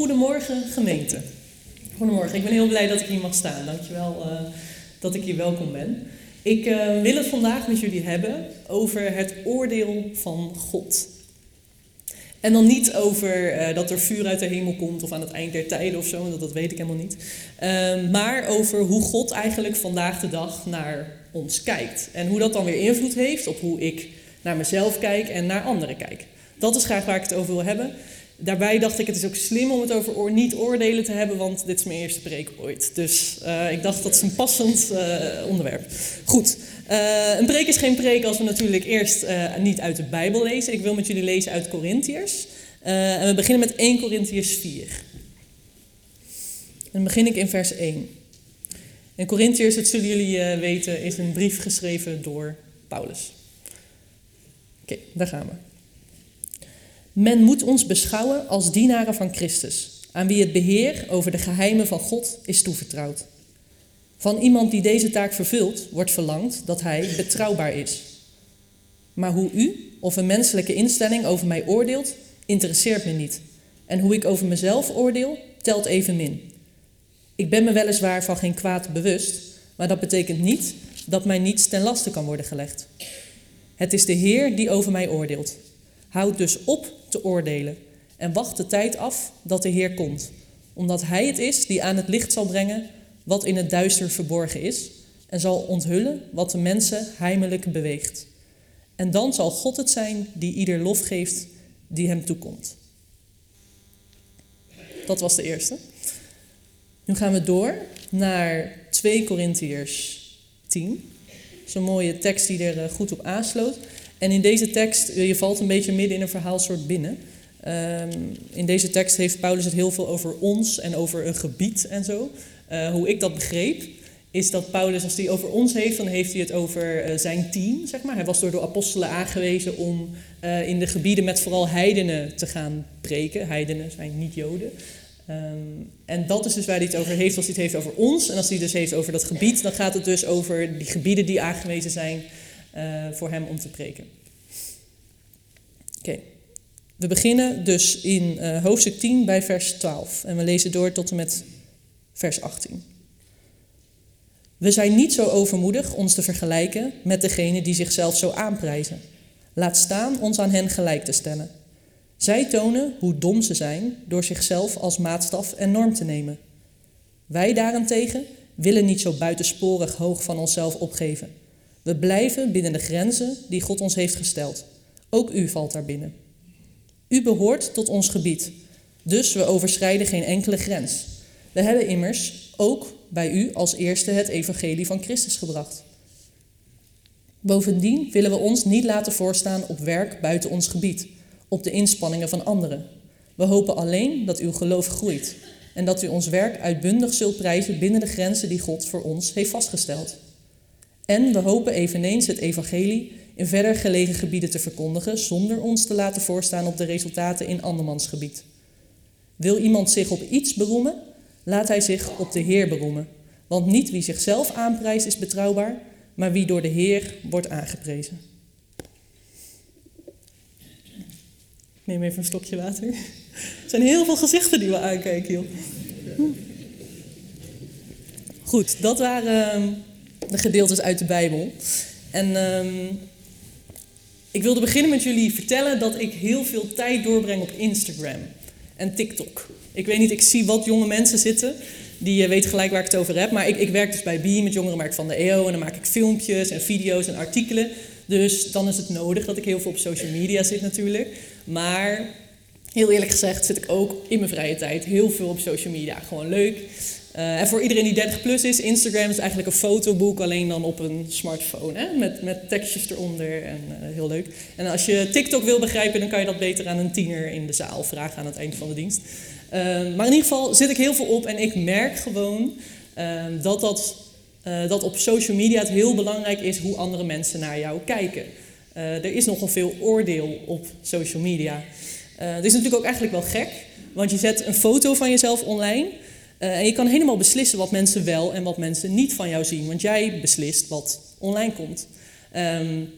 Goedemorgen gemeente. Goedemorgen, ik ben heel blij dat ik hier mag staan. Dankjewel uh, dat ik hier welkom ben. Ik uh, wil het vandaag met jullie hebben over het oordeel van God. En dan niet over uh, dat er vuur uit de hemel komt of aan het eind der tijden of zo, dat, dat weet ik helemaal niet. Uh, maar over hoe God eigenlijk vandaag de dag naar ons kijkt. En hoe dat dan weer invloed heeft op hoe ik naar mezelf kijk en naar anderen kijk. Dat is graag waar ik het over wil hebben. Daarbij dacht ik, het is ook slim om het over oor, niet-oordelen te hebben, want dit is mijn eerste preek ooit. Dus uh, ik dacht, dat is een passend uh, onderwerp. Goed, uh, een preek is geen preek als we natuurlijk eerst niet uit de Bijbel lezen. Ik wil met jullie lezen uit Corinthiërs. en we beginnen met 1 Corinthiërs 4. En dan begin ik in vers 1. En Corinthiërs, dat zullen jullie weten, is een brief geschreven door Paulus. Oké, daar gaan we. Men moet ons beschouwen als dienaren van Christus, aan wie het beheer over de geheimen van God is toevertrouwd. Van iemand die deze taak vervult, wordt verlangd dat hij betrouwbaar is. Maar hoe u of een menselijke instelling over mij oordeelt, interesseert me niet. En hoe ik over mezelf oordeel, telt evenmin. Ik ben me weliswaar van geen kwaad bewust, maar dat betekent niet dat mij niets ten laste kan worden gelegd. Het is de Heer die over mij oordeelt. Houd dus op te oordelen en wacht de tijd af dat de Heer komt, omdat Hij het is die aan het licht zal brengen wat in het duister verborgen is en zal onthullen wat de mensen heimelijk beweegt. En dan zal God het zijn die ieder lof geeft die hem toekomt. Dat was de eerste. Nu gaan we door naar 2 Korintiërs 10. Zo'n mooie tekst die er eh, goed op aansloot. En in deze tekst, eh, je valt een beetje midden in een verhaalsoort binnen. Um, in deze tekst heeft Paulus het heel veel over ons en over een gebied en zo. Uh, hoe ik dat begreep, is dat Paulus, als hij over ons heeft, dan heeft hij het over uh, zijn team, zeg maar. Hij was door de apostelen aangewezen om in de gebieden met vooral heidenen te gaan preken. Heidenen zijn niet Joden. Um, en dat is dus waar hij het over heeft als hij het heeft over ons. En als hij het dus heeft over dat gebied, dan gaat het dus over die gebieden die aangewezen zijn voor hem om te preken. Oké, we beginnen dus in uh, hoofdstuk 10 bij vers 12 en we lezen door tot en met vers 18. We zijn niet zo overmoedig ons te vergelijken met degene die zichzelf zo aanprijzen. Laat staan ons aan hen gelijk te stellen. Zij tonen hoe dom ze zijn door zichzelf als maatstaf en norm te nemen. Wij daarentegen willen niet zo buitensporig hoog van onszelf opgeven. We blijven binnen de grenzen die God ons heeft gesteld. Ook u valt daar binnen. U behoort tot ons gebied, dus we overschrijden geen enkele grens. We hebben immers ook bij u als eerste het evangelie van Christus gebracht. Bovendien willen we ons niet laten voorstaan op werk buiten ons gebied, op de inspanningen van anderen. We hopen alleen dat uw geloof groeit en dat u ons werk uitbundig zult prijzen binnen de grenzen die God voor ons heeft vastgesteld. En we hopen eveneens het evangelie in verder gelegen gebieden te verkondigen zonder ons te laten voorstaan op de resultaten in andermans gebied. Wil iemand zich op iets beroemen, laat hij zich op de Heer beroemen. Want niet wie zichzelf aanprijst is betrouwbaar, maar wie door de Heer wordt aangeprezen. Ik neem even een stokje water. Er zijn heel veel gezichten die we aankijken, joh. Goed, dat waren de gedeeltes uit de Bijbel. En um, ik wilde beginnen met jullie vertellen dat ik heel veel tijd doorbreng op Instagram en TikTok. Ik weet niet, ik zie wat jonge mensen zitten. Die weten gelijk waar ik het over heb. Maar ik, ik werk dus bij BE met jongerenmerk van de EO. En dan maak ik filmpjes en video's en artikelen. Dus dan is het nodig dat ik heel veel op social media zit natuurlijk. Maar heel eerlijk gezegd zit ik ook in mijn vrije tijd heel veel op social media. Gewoon leuk. Uh, en voor iedereen die 30 plus is, Instagram is eigenlijk een fotoboek, alleen dan op een smartphone. Hè? Met, met tekstjes eronder en uh, heel leuk. En als je TikTok wil begrijpen, dan kan je dat beter aan een tiener in de zaal vragen aan het eind van de dienst. Uh, maar in ieder geval zit ik heel veel op en ik merk gewoon dat, dat, dat op social media het heel belangrijk is hoe andere mensen naar jou kijken. er is nogal veel oordeel op social media. Het is natuurlijk ook eigenlijk wel gek, want je zet een foto van jezelf online. Uh, en je kan helemaal beslissen wat mensen wel en wat mensen niet van jou zien, want jij beslist wat online komt. Um,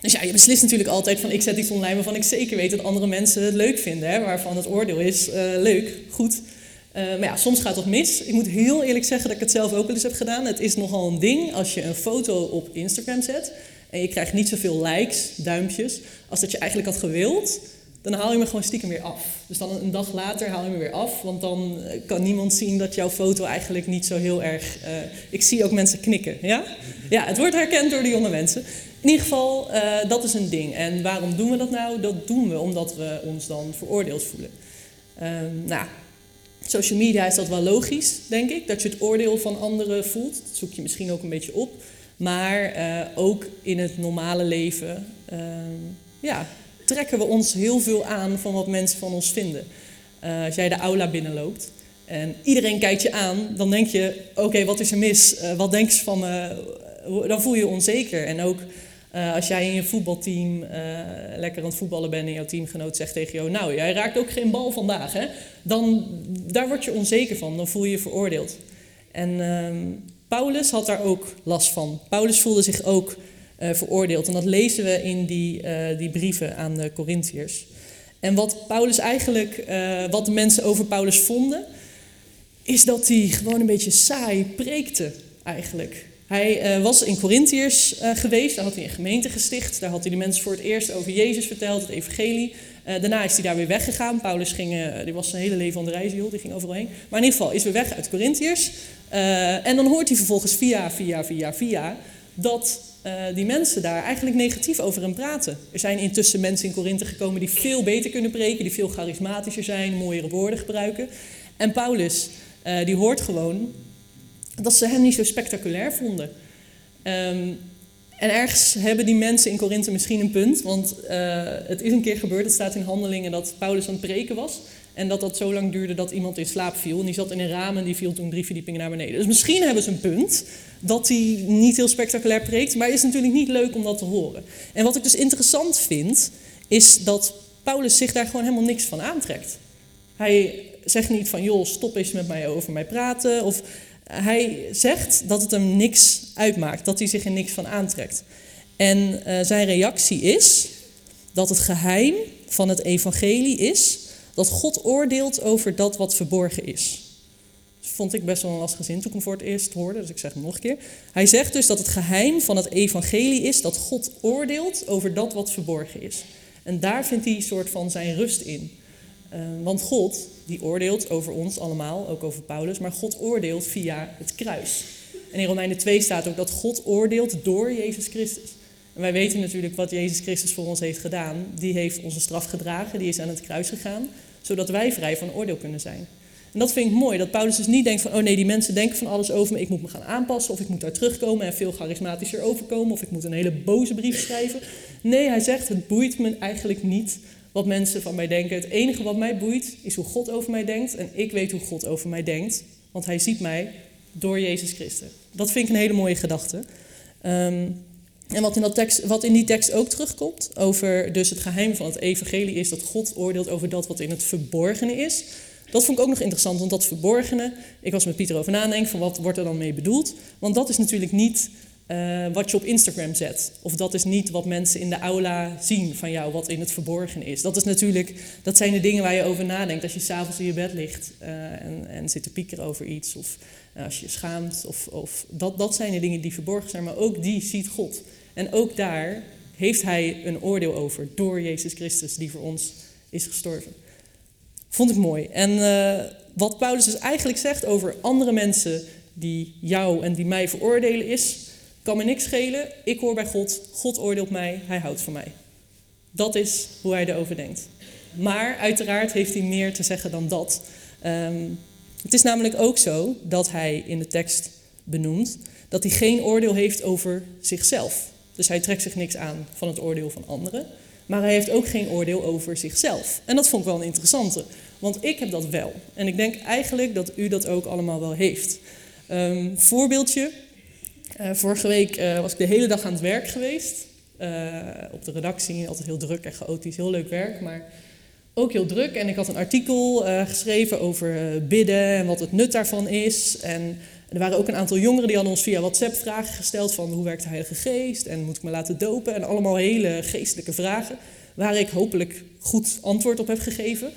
Dus ja, je beslist natuurlijk altijd van ik zet iets online waarvan ik zeker weet dat andere mensen het leuk vinden. Hè, waarvan het oordeel is, uh, leuk, goed. Uh, maar ja, soms gaat dat mis. Ik moet heel eerlijk zeggen dat ik het zelf ook wel eens heb gedaan. Het is nogal een ding als je een foto op Instagram zet en je krijgt niet zoveel likes, duimpjes, als dat je eigenlijk had gewild dan haal je me gewoon stiekem weer af. Dus dan een dag later haal je me weer af, want dan eh, kan niemand zien dat jouw foto eigenlijk niet zo heel erg. Uh, ik zie ook mensen knikken, ja? Ja, het wordt herkend door de jonge mensen. In ieder geval, uh, dat is een ding. En waarom doen we dat nou? Dat doen we omdat we ons dan veroordeeld voelen. Um, nou, social media is dat wel logisch, denk ik, dat je het oordeel van anderen voelt. Dat zoek je misschien ook een beetje op. Maar ook in het normale leven, uh, ja, trekken we ons heel veel aan van wat mensen van ons vinden. Uh, als jij de aula binnenloopt en iedereen kijkt je aan, dan denk je: oké, wat is er mis? Uh, wat denk je van me? Dan voel je je onzeker. En ook als jij in je voetbalteam lekker aan het voetballen bent en jouw teamgenoot zegt tegen jou: Nou, jij raakt ook geen bal vandaag, hè? Dan, daar word je onzeker van, dan voel je je veroordeeld. En ehm, Paulus had daar ook last van. Paulus voelde zich ook uh, veroordeeld. En dat lezen we in die, uh, die brieven aan de Corinthiërs. En wat Paulus eigenlijk, uh, wat de mensen over Paulus vonden, is dat hij gewoon een beetje saai preekte eigenlijk. Hij was in Corinthiërs geweest, daar had hij een gemeente gesticht, daar had hij de mensen voor het eerst over Jezus verteld, het evangelie. daarna is hij daar weer weggegaan. Paulus ging, die was zijn hele leven aan de reis, die ging overal heen. Maar in ieder geval is weer weg uit Corinthiërs. en dan hoort hij vervolgens via, via, via, via dat uh, die mensen daar eigenlijk negatief over hem praten. Er zijn intussen mensen in Korinthe gekomen die veel beter kunnen preken, die veel charismatischer zijn, mooiere woorden gebruiken. En Paulus, uh, die hoort gewoon dat ze hem niet zo spectaculair vonden. Um, en ergens hebben die mensen in Korinthe misschien een punt, want uh, het is een keer gebeurd, het staat in handelingen, dat Paulus aan het preken was. En dat dat zo lang duurde dat iemand in slaap viel. En die zat in een raam en die viel toen drie verdiepingen naar beneden. Dus misschien hebben ze een punt dat hij niet heel spectaculair preekt. Maar is natuurlijk niet leuk om dat te horen. En wat ik dus interessant vind, is dat Paulus zich daar gewoon helemaal niks van aantrekt. Hij zegt niet van, joh, stop eens met mij over mij praten. Of hij zegt dat het hem niks uitmaakt, dat hij zich er niks van aantrekt. En uh, zijn reactie is dat het geheim van het evangelie is dat God oordeelt over dat wat verborgen is. Dat vond ik best wel een lastige zin toen ik hem voor het eerst hoorde, dus ik zeg hem nog een keer. Hij zegt dus dat het geheim van het evangelie is dat God oordeelt over dat wat verborgen is. En daar vindt hij een soort van zijn rust in. Uh, want God, die oordeelt over ons allemaal, ook over Paulus, maar God oordeelt via het kruis. En in Romeinen 2 staat ook dat God oordeelt door Jezus Christus. En wij weten natuurlijk wat Jezus Christus voor ons heeft gedaan. Die heeft onze straf gedragen, die is aan het kruis gegaan zodat wij vrij van oordeel kunnen zijn. En dat vind ik mooi, dat Paulus dus niet denkt van, oh nee, die mensen denken van alles over me, ik moet me gaan aanpassen, of ik moet daar terugkomen en veel charismatischer overkomen, of ik moet een hele boze brief schrijven. Nee, hij zegt, het boeit me eigenlijk niet wat mensen van mij denken. Het enige wat mij boeit is hoe God over mij denkt en ik weet hoe God over mij denkt, want hij ziet mij door Jezus Christus. Dat vind ik een hele mooie gedachte. Um, en wat in, dat tekst, wat in die tekst ook terugkomt, over dus het geheim van het evangelie is dat God oordeelt over dat wat in het verborgene is. Dat vond ik ook nog interessant, want dat verborgene, ik was met Pieter over nadenken van wat wordt er dan mee bedoeld. Want dat is natuurlijk niet uh, wat je op Instagram zet. Of dat is niet wat mensen in de aula zien van jou, wat in het verborgen is. Dat, is natuurlijk, dat zijn de dingen waar je over nadenkt als je s'avonds in je bed ligt uh, en, en zit te piekeren over iets. Of als je schaamt. Of, of, dat, dat zijn de dingen die verborgen zijn, maar ook die ziet God. En ook daar heeft hij een oordeel over door Jezus Christus, die voor ons is gestorven. Vond ik mooi. En uh, wat Paulus dus eigenlijk zegt over andere mensen die jou en die mij veroordelen is, kan me niks schelen, ik hoor bij God, God oordeelt mij, hij houdt van mij. Dat is hoe hij erover denkt. Maar uiteraard heeft hij meer te zeggen dan dat. Um, het is namelijk ook zo dat hij in de tekst benoemt dat hij geen oordeel heeft over zichzelf. Dus hij trekt zich niks aan van het oordeel van anderen. Maar hij heeft ook geen oordeel over zichzelf. En dat vond ik wel een interessante. Want ik heb dat wel. En ik denk eigenlijk dat u dat ook allemaal wel heeft. Um, voorbeeldje. Uh, vorige week uh, was ik de hele dag aan het werk geweest. Uh, op de redactie. Altijd heel druk en chaotisch. Heel leuk werk. Maar ook heel druk. En ik had een artikel geschreven over bidden en wat het nut daarvan is. En er waren ook een aantal jongeren die hadden ons via WhatsApp vragen gesteld van hoe werkt de Heilige Geest en moet ik me laten dopen en allemaal hele geestelijke vragen waar ik hopelijk goed antwoord op heb gegeven.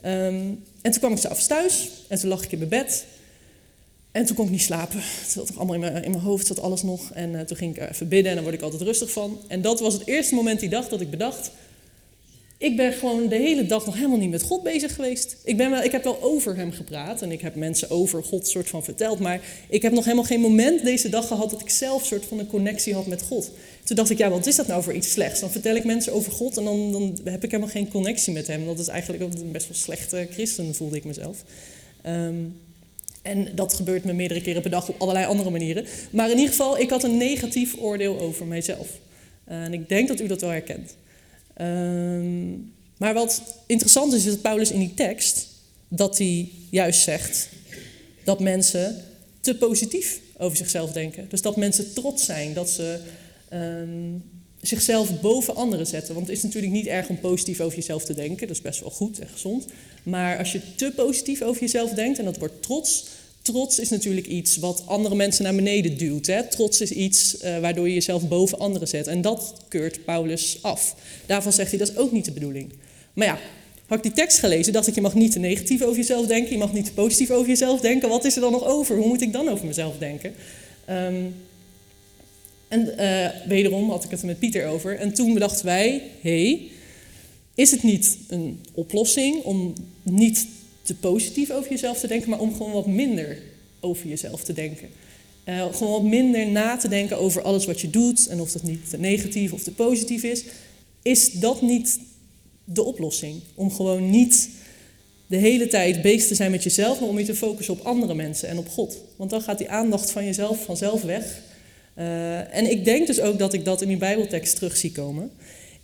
Ehm, en toen kwam ik s'avonds thuis en toen lag ik in mijn bed en toen kon ik niet slapen. Het zat allemaal in mijn, in mijn hoofd, zat alles nog. En uh, toen ging ik even bidden en daar word ik altijd rustig van. En dat was het eerste moment die dag dat ik bedacht... Ik ben gewoon de hele dag nog helemaal niet met God bezig geweest. Ik, ben wel, ik heb wel over hem gepraat en ik heb mensen over God soort van verteld. Maar ik heb nog helemaal geen moment deze dag gehad dat ik zelf soort van een connectie had met God. Toen dacht ik, ja, wat is dat nou voor iets slechts? Dan vertel ik mensen over God en dan, dan heb ik helemaal geen connectie met hem. Dat is eigenlijk best wel slechte christen, voelde ik mezelf. Um, en dat gebeurt me meerdere keren per dag op allerlei andere manieren. Maar in ieder geval, ik had een negatief oordeel over mijzelf. En ik denk dat u dat wel herkent. Ehm, maar wat interessant is, is dat Paulus in die tekst, dat hij juist zegt dat mensen te positief over zichzelf denken. Dus dat mensen trots zijn, dat ze ehm, zichzelf boven anderen zetten. Want het is natuurlijk niet erg om positief over jezelf te denken, dat is best wel goed en gezond. Maar als je te positief over jezelf denkt en dat wordt trots, trots is natuurlijk iets wat andere mensen naar beneden duwt. Hè? Trots is iets uh, waardoor je jezelf boven anderen zet. En dat keurt Paulus af. Daarvan zegt hij dat is ook niet de bedoeling. Maar ja, had ik die tekst gelezen, dacht ik je mag niet te negatief over jezelf denken, je mag niet te positief over jezelf denken. Wat is er dan nog over? Hoe moet ik dan over mezelf denken? Um, en uh, wederom had ik het er met Pieter over. En toen bedachten wij, hé, hey, is het niet een oplossing om niet te positief over jezelf te denken, maar om gewoon wat minder over jezelf te denken. Uh, gewoon wat minder na te denken over alles wat je doet en of dat niet te negatief of te positief is. Is dat niet de oplossing? Om gewoon niet de hele tijd bezig te zijn met jezelf, maar om je te focussen op andere mensen en op God. Want dan gaat die aandacht van jezelf vanzelf weg. Uh, en ik denk dus ook dat ik dat in die Bijbeltekst terug zie komen.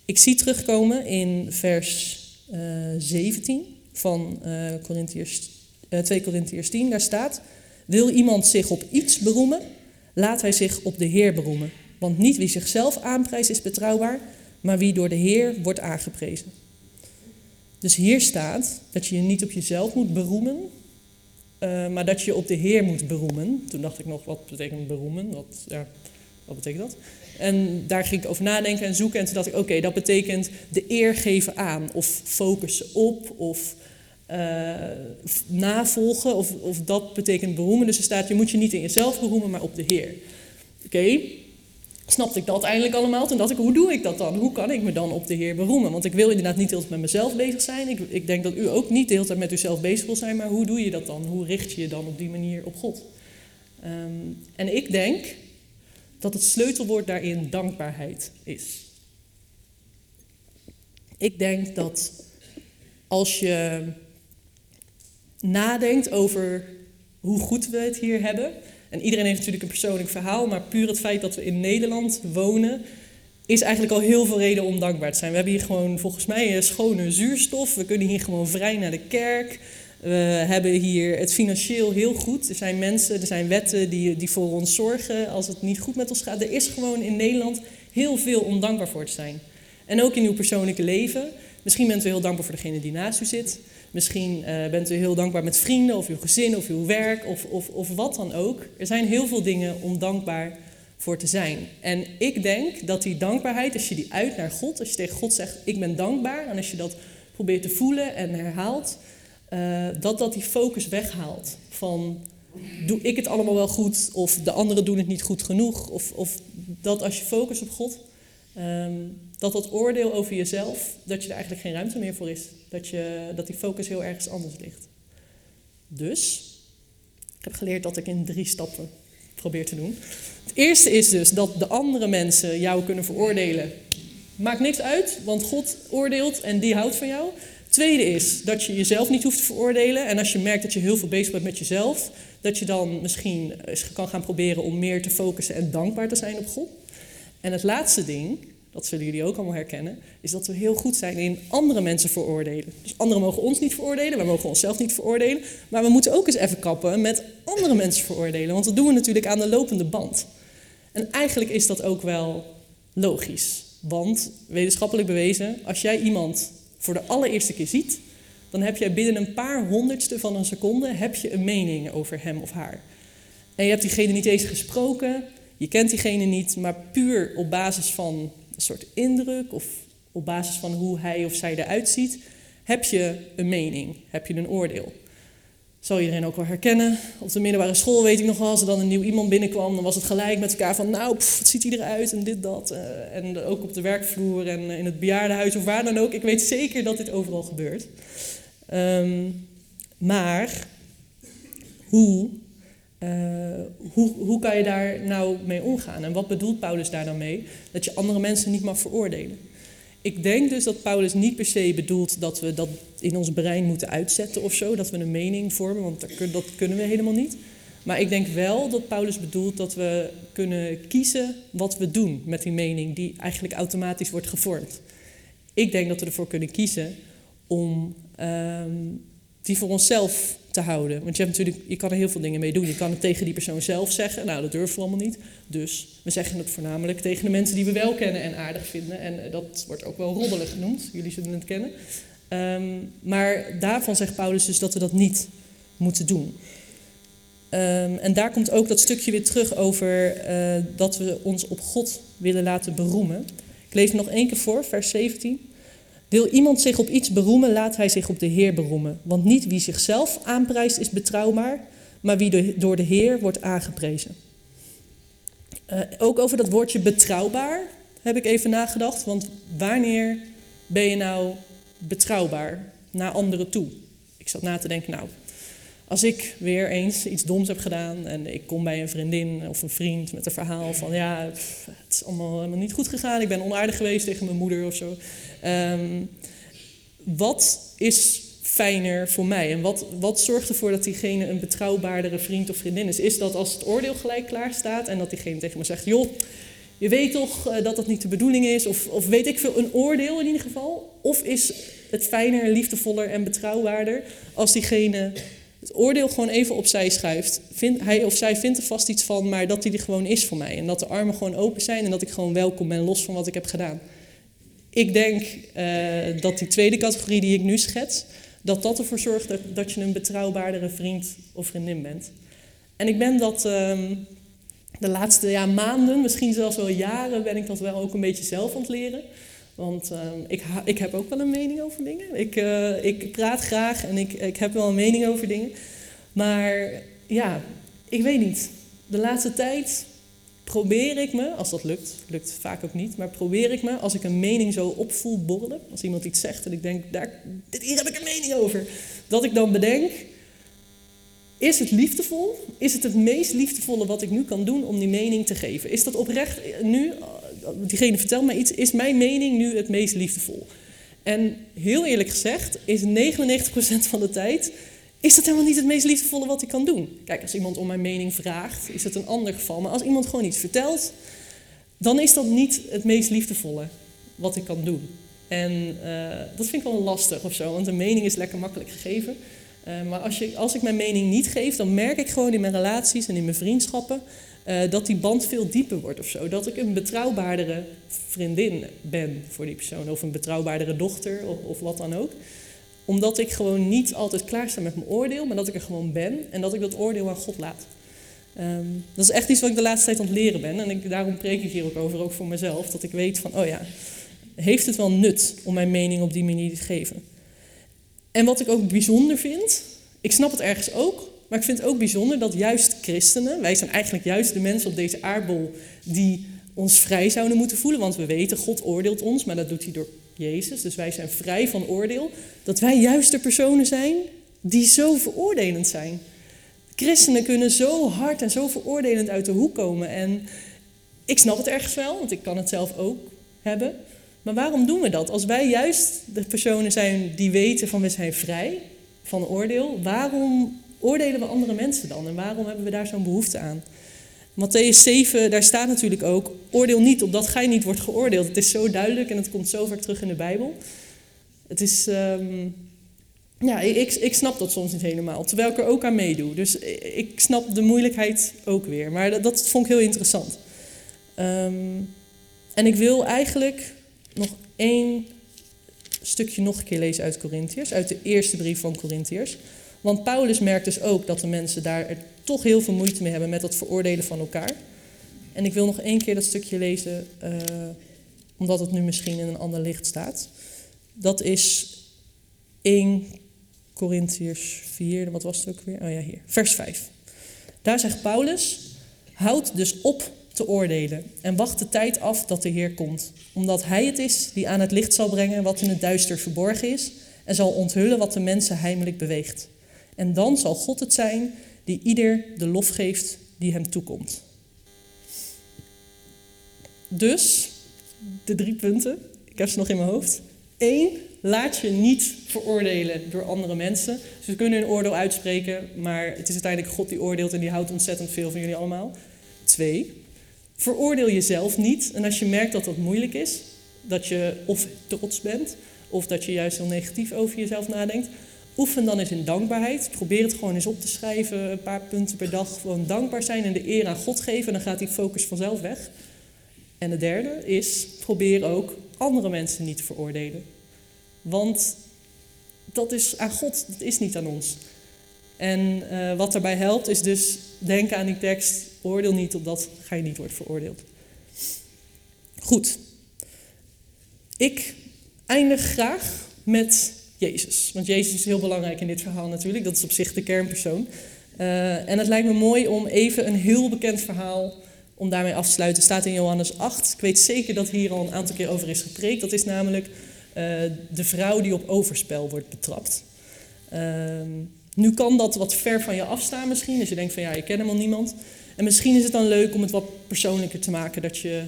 Ik zie terugkomen in vers uh, eh, 17 van uh, Corinthiërs, uh, 2 Corinthiërs 10. Daar staat, wil iemand zich op iets beroemen, laat hij zich op de Heer beroemen. Want niet wie zichzelf aanprijst is betrouwbaar, maar wie door de Heer wordt aangeprezen. Dus hier staat dat je je niet op jezelf moet beroemen, uh, maar dat je op de Heer moet beroemen. Toen dacht ik nog, wat betekent beroemen? Wat, ja, wat betekent dat? En daar ging ik over nadenken en zoeken. En toen dacht ik, oké, dat betekent de eer geven aan. Of focussen op. Of uh, navolgen. Of, of dat betekent beroemen. Dus er staat, je moet je niet in jezelf beroemen, maar op de Heer. Oké, snapte ik dat eindelijk allemaal. Toen dacht ik, hoe doe ik dat dan? Hoe kan ik me dan op de Heer beroemen? Want ik wil inderdaad niet heel met mezelf bezig zijn. Ik, ik denk dat u ook niet de hele tijd met uzelf bezig wil zijn. Maar hoe doe je dat dan? Hoe richt je je dan op die manier op God? Um, en ik denk dat het sleutelwoord daarin dankbaarheid is. Ik denk dat als je nadenkt over hoe goed we het hier hebben, en iedereen heeft natuurlijk een persoonlijk verhaal, maar puur het feit dat we in Nederland wonen, is eigenlijk al heel veel reden om dankbaar te zijn. We hebben hier gewoon volgens mij schone zuurstof, we kunnen hier gewoon vrij naar de kerk. We hebben hier het financieel heel goed. Er zijn mensen, er zijn wetten die, die voor ons zorgen als het niet goed met ons gaat. Er is gewoon in Nederland heel veel om dankbaar voor te zijn. En ook in uw persoonlijke leven. Misschien bent u heel dankbaar voor degene die naast u zit. Misschien uh, bent u heel dankbaar met vrienden of uw gezin of uw werk of, of, of wat dan ook. Er zijn heel veel dingen om dankbaar voor te zijn. En ik denk dat die dankbaarheid, als je die uit naar God, als je tegen God zegt, ik ben dankbaar, en als je dat probeert te voelen en herhaalt, uh, dat dat die focus weghaalt van doe ik het allemaal wel goed of de anderen doen het niet goed genoeg. Of, of dat als je focust op God, um, dat dat oordeel over jezelf, dat je er eigenlijk geen ruimte meer voor is. Dat, je, dat die focus heel ergens anders ligt. Dus, ik heb geleerd dat ik in drie stappen probeer te doen. Het eerste is dus dat de andere mensen jou kunnen veroordelen. Maakt niks uit, want God oordeelt en die houdt van jou. Tweede is dat je jezelf niet hoeft te veroordelen. En als je merkt dat je heel veel bezig bent met jezelf, dat je dan misschien kan gaan proberen om meer te focussen en dankbaar te zijn op God. En het laatste ding, dat zullen jullie ook allemaal herkennen, is dat we heel goed zijn in andere mensen veroordelen. Dus anderen mogen ons niet veroordelen, wij mogen onszelf niet veroordelen. Maar we moeten ook eens even kappen met andere mensen veroordelen, want dat doen we natuurlijk aan de lopende band. En eigenlijk is dat ook wel logisch. Want wetenschappelijk bewezen, als jij iemand voor de allereerste keer ziet, dan heb jij binnen een paar honderdste van een seconde heb je een mening over hem of haar. En je hebt diegene niet eens gesproken, je kent diegene niet, maar puur op basis van een soort indruk of op basis van hoe hij of zij eruit ziet, heb je een mening, heb je een oordeel. Zal iedereen ook wel herkennen. Op de middelbare school weet ik nog wel, als er dan een nieuw iemand binnenkwam, dan was het gelijk met elkaar van, nou, pff, wat ziet hij eruit en dit, dat. Uh, en ook op de werkvloer en in het bejaardenhuis of waar dan ook. Ik weet zeker dat dit overal gebeurt. Um, maar hoe, uh, hoe, hoe kan je daar nou mee omgaan? En wat bedoelt Paulus daar dan mee? Dat je andere mensen niet mag veroordelen. Ik denk dus dat Paulus niet per se bedoelt dat we dat in ons brein moeten uitzetten of zo, dat we een mening vormen, want dat kunnen we helemaal niet. Maar ik denk wel dat Paulus bedoelt dat we kunnen kiezen wat we doen met die mening die eigenlijk automatisch wordt gevormd. Ik denk dat we ervoor kunnen kiezen om um, die voor onszelf te houden. Want je, hebt natuurlijk, je kan er heel veel dingen mee doen. Je kan het tegen die persoon zelf zeggen. Nou, dat durven we allemaal niet. Dus we zeggen het voornamelijk tegen de mensen die we wel kennen en aardig vinden. En eh, dat wordt ook wel roddelig genoemd. Jullie zullen het kennen. Um, maar daarvan zegt Paulus dus dat we dat niet moeten doen. Um, en daar komt ook dat stukje weer terug over uh, dat we ons op God willen laten beroemen. Ik lees nog één keer voor, vers 17. Wil iemand zich op iets beroemen, laat hij zich op de Heer beroemen. Want niet wie zichzelf aanprijst is betrouwbaar, maar wie door de Heer wordt aangeprezen. Uh, ook over dat woordje betrouwbaar heb ik even nagedacht. Want wanneer ben je nou betrouwbaar naar anderen toe? Ik zat na te denken, nou, als ik weer eens iets doms heb gedaan en ik kom bij een vriendin of een vriend met een verhaal van ja, het is allemaal helemaal niet goed gegaan, ik ben onaardig geweest tegen mijn moeder of zo. Um, wat is fijner voor mij en wat, wat zorgt ervoor dat diegene een betrouwbaardere vriend of vriendin is? Is dat als het oordeel gelijk klaar staat en dat diegene tegen me zegt, joh, je weet toch uh, dat dat niet de bedoeling is, of, of weet ik veel, een oordeel in ieder geval? Of is het fijner, liefdevoller en betrouwbaarder als diegene het oordeel gewoon even opzij schuift. Vind, hij of zij vindt er vast iets van, maar dat hij er gewoon is voor mij. En dat de armen gewoon open zijn en dat ik gewoon welkom ben, los van wat ik heb gedaan. Ik denk uh, dat die tweede categorie die ik nu schets, dat dat ervoor zorgt dat, je een betrouwbaardere vriend of vriendin bent. En ik ben dat um, de laatste ja, maanden, misschien zelfs wel jaren, ben ik dat wel ook een beetje zelf aan het leren. Want uh, ik, ik heb ook wel een mening over dingen. Ik, uh, ik praat graag en ik, ik heb wel een mening over dingen. Maar ja, ik weet niet. De laatste tijd probeer ik me, als dat lukt, lukt vaak ook niet, maar probeer ik me, als ik een mening zo opvoel borrelen, als iemand iets zegt en ik denk, daar, hier heb ik een mening over, dat ik dan bedenk, is het liefdevol? Is het het meest liefdevolle wat ik nu kan doen om die mening te geven? Is dat oprecht nu, diegene vertelt mij iets, is mijn mening nu het meest liefdevol? En heel eerlijk gezegd, is 99% van de tijd is dat helemaal niet het meest liefdevolle wat ik kan doen. Kijk, als iemand om mijn mening vraagt, is het een ander geval. Maar als iemand gewoon iets vertelt, dan is dat niet het meest liefdevolle wat ik kan doen. En uh, dat vind ik wel lastig of zo, want een mening is lekker makkelijk gegeven. Uh, maar als, je, als ik mijn mening niet geef, dan merk ik gewoon in mijn relaties en in mijn vriendschappen uh, dat die band veel dieper wordt of zo. Dat ik een betrouwbaardere vriendin ben voor die persoon, of een betrouwbaardere dochter of, of wat dan ook omdat ik gewoon niet altijd klaar sta met mijn oordeel, maar dat ik er gewoon ben en dat ik dat oordeel aan God laat. Um, dat is echt iets wat ik de laatste tijd aan het leren ben. En ik, daarom preek ik hier ook over, ook voor mezelf. Dat ik weet van, oh ja, heeft het wel nut om mijn mening op die manier te geven? En wat ik ook bijzonder vind, ik snap het ergens ook, maar ik vind het ook bijzonder dat juist christenen, wij zijn eigenlijk juist de mensen op deze aardbol die ons vrij zouden moeten voelen, want we weten, God oordeelt ons, maar dat doet hij door Jezus, dus wij zijn vrij van oordeel, dat wij juist de personen zijn die zo veroordelend zijn. Christenen kunnen zo hard en zo veroordelend uit de hoek komen. En ik snap het ergens wel, want ik kan het zelf ook hebben. Maar waarom doen we dat? Als wij juist de personen zijn die weten van we zijn vrij van oordeel, waarom oordelen we andere mensen dan? En waarom hebben we daar zo'n behoefte aan? Matthäus 7, daar staat natuurlijk ook, oordeel niet opdat gij niet wordt geoordeeld. Het is zo duidelijk en het komt zo vaak terug in de Bijbel. Het is, um, ja, ik, ik snap dat soms niet helemaal, terwijl ik er ook aan meedoe. Dus ik snap de moeilijkheid ook weer, maar dat, dat vond ik heel interessant. Um, en ik wil eigenlijk nog één stukje nog een keer lezen uit Corinthiërs, uit de eerste brief van Corinthiërs. Want Paulus merkt dus ook dat de mensen daar er toch heel veel moeite mee hebben met het veroordelen van elkaar. En ik wil nog één keer dat stukje lezen, uh, omdat het nu misschien in een ander licht staat. Dat is 1 Corinthiërs 4, wat was het ook weer? Oh ja, hier. Vers 5. Daar zegt Paulus: Houd dus op te oordelen en wacht de tijd af dat de Heer komt, omdat Hij het is die aan het licht zal brengen wat in het duister verborgen is en zal onthullen wat de mensen heimelijk beweegt. En dan zal God het zijn die ieder de lof geeft die hem toekomt. Dus, de drie punten, ik heb ze nog in mijn hoofd. Eén, laat je niet veroordelen door andere mensen. Dus we kunnen een oordeel uitspreken, maar het is uiteindelijk God die oordeelt en die houdt ontzettend veel van jullie allemaal. Twee, veroordeel jezelf niet. En als je merkt dat dat moeilijk is, dat je of trots bent, of dat je juist heel negatief over jezelf nadenkt, oefen dan eens in dankbaarheid. Probeer het gewoon eens op te schrijven, een paar punten per dag. Gewoon dankbaar zijn en de eer aan God geven, dan gaat die focus vanzelf weg. En de derde is, probeer ook andere mensen niet te veroordelen. Want dat is aan God, dat is niet aan ons. En uh, wat daarbij helpt is dus denken aan die tekst, oordeel niet opdat gij niet wordt veroordeeld. Goed. Ik eindig graag met Jezus. Want Jezus is heel belangrijk in dit verhaal natuurlijk. Dat is op zich de kernpersoon. Uh, en het lijkt me mooi om even een heel bekend verhaal om daarmee af te sluiten. staat in Johannes 8. Ik weet zeker dat hier al een aantal keer over is gepreekt. Dat is namelijk uh, de vrouw die op overspel wordt betrapt. Uh, nu kan dat wat ver van je afstaan misschien. Dus je denkt van ja, ik ken helemaal niemand. En misschien is het dan leuk om het wat persoonlijker te maken. Dat je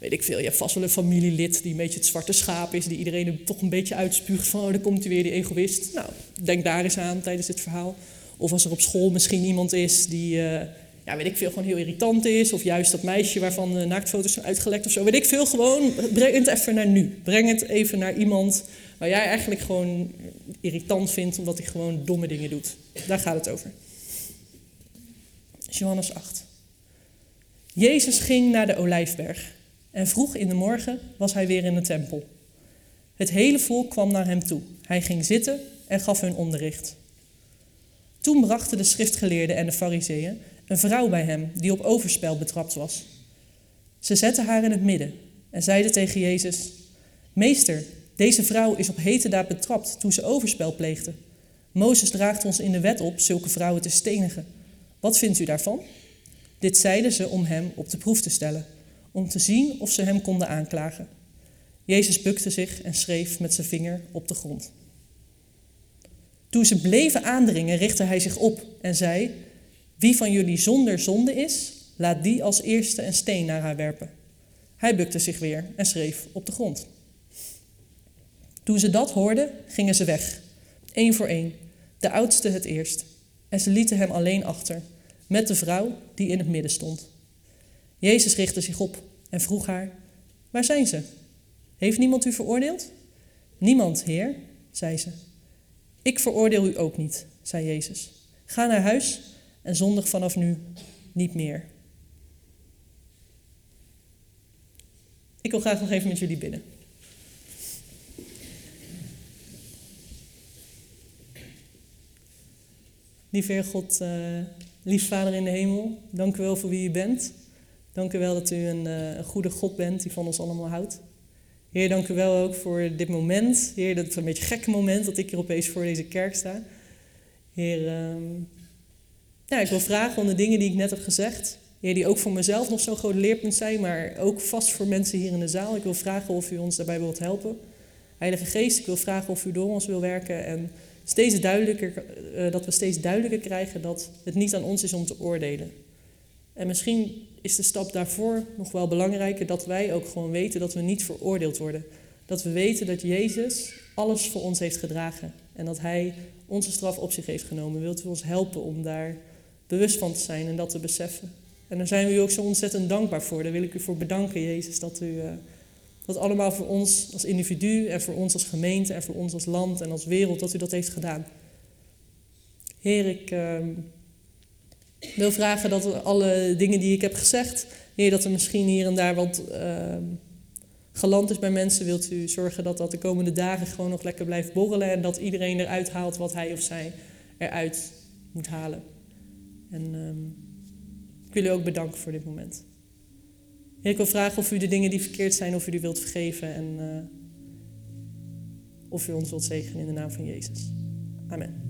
weet ik veel, je hebt vast wel een familielid die een beetje het zwarte schaap is, die iedereen er toch een beetje uitspuugt van, oh, daar komt hij weer, die egoïst. Nou, denk daar eens aan tijdens dit verhaal. Of als er op school misschien iemand is die, uh, ja, weet ik veel, gewoon heel irritant is. Of juist dat meisje waarvan de naaktfoto's zijn uitgelekt of zo. Weet ik veel, gewoon breng het even naar nu. Breng het even naar iemand waar jij eigenlijk gewoon irritant vindt, omdat hij gewoon domme dingen doet. Daar gaat het over. Johannes 8. Jezus ging naar de Olijfberg. En vroeg in de morgen was hij weer in de tempel. Het hele volk kwam naar hem toe. Hij ging zitten en gaf hun onderricht. Toen brachten de schriftgeleerden en de fariseeën een vrouw bij hem die op overspel betrapt was. Ze zetten haar in het midden en zeiden tegen Jezus: Meester, deze vrouw is op hete daad betrapt toen ze overspel pleegde. Mozes draagt ons in de wet op zulke vrouwen te stenigen. Wat vindt u daarvan? Dit zeiden ze om hem op de proef te stellen om te zien of ze hem konden aanklagen. Jezus bukte zich en schreef met zijn vinger op de grond. Toen ze bleven aandringen, richtte hij zich op en zei: Wie van jullie zonder zonde is, laat die als eerste een steen naar haar werpen. Hij bukte zich weer en schreef op de grond. Toen ze dat hoorden, gingen ze weg, één voor één, de oudste het eerst. En ze lieten hem alleen achter, met de vrouw die in het midden stond. Jezus richtte zich op en vroeg haar: Waar zijn ze? Heeft niemand u veroordeeld? Niemand, Heer, zei ze. Ik veroordeel u ook niet, zei Jezus. Ga naar huis en zondig vanaf nu niet meer. Ik wil graag nog even met jullie bidden. Lieve Heer God, uh, lief Vader in de hemel, dank u wel voor wie u bent. Dank u wel dat u een, uh, een, goede God bent die van ons allemaal houdt. Heer, dank u wel ook voor dit moment. Heer, dat is een beetje een gek moment dat ik hier opeens voor deze kerk sta. Heer, um, ja, ik wil vragen om de dingen die ik net heb gezegd. Heer, die ook voor mezelf nog zo'n groot leerpunt zijn, maar ook vast voor mensen hier in de zaal. Ik wil vragen of u ons daarbij wilt helpen. Heilige Geest, ik wil vragen of u door ons wil werken en steeds duidelijker, uh, dat we steeds duidelijker krijgen dat het niet aan ons is om te oordelen. En misschien is de stap daarvoor nog wel belangrijker dat wij ook gewoon weten dat we niet veroordeeld worden. Dat we weten dat Jezus alles voor ons heeft gedragen en dat Hij onze straf op zich heeft genomen. Wilt u ons helpen om daar bewust van te zijn en dat te beseffen? En daar zijn we u ook zo ontzettend dankbaar voor. Daar wil ik u voor bedanken, Jezus, dat u uh, dat allemaal voor ons als individu en voor ons als gemeente en voor ons als land en als wereld, dat u dat heeft gedaan. Heer, ik. Ik wil vragen dat alle dingen die ik heb gezegd, dat er misschien hier en daar wat ehm, uh, geland is bij mensen, wilt u zorgen dat dat de komende dagen gewoon nog lekker blijft borrelen en dat iedereen eruit haalt wat hij of zij eruit moet halen. En ehm, ik wil u ook bedanken voor dit moment. Ik wil vragen of u de dingen die verkeerd zijn, of u die wilt vergeven en eh, of u ons wilt zegenen in de naam van Jezus. Amen.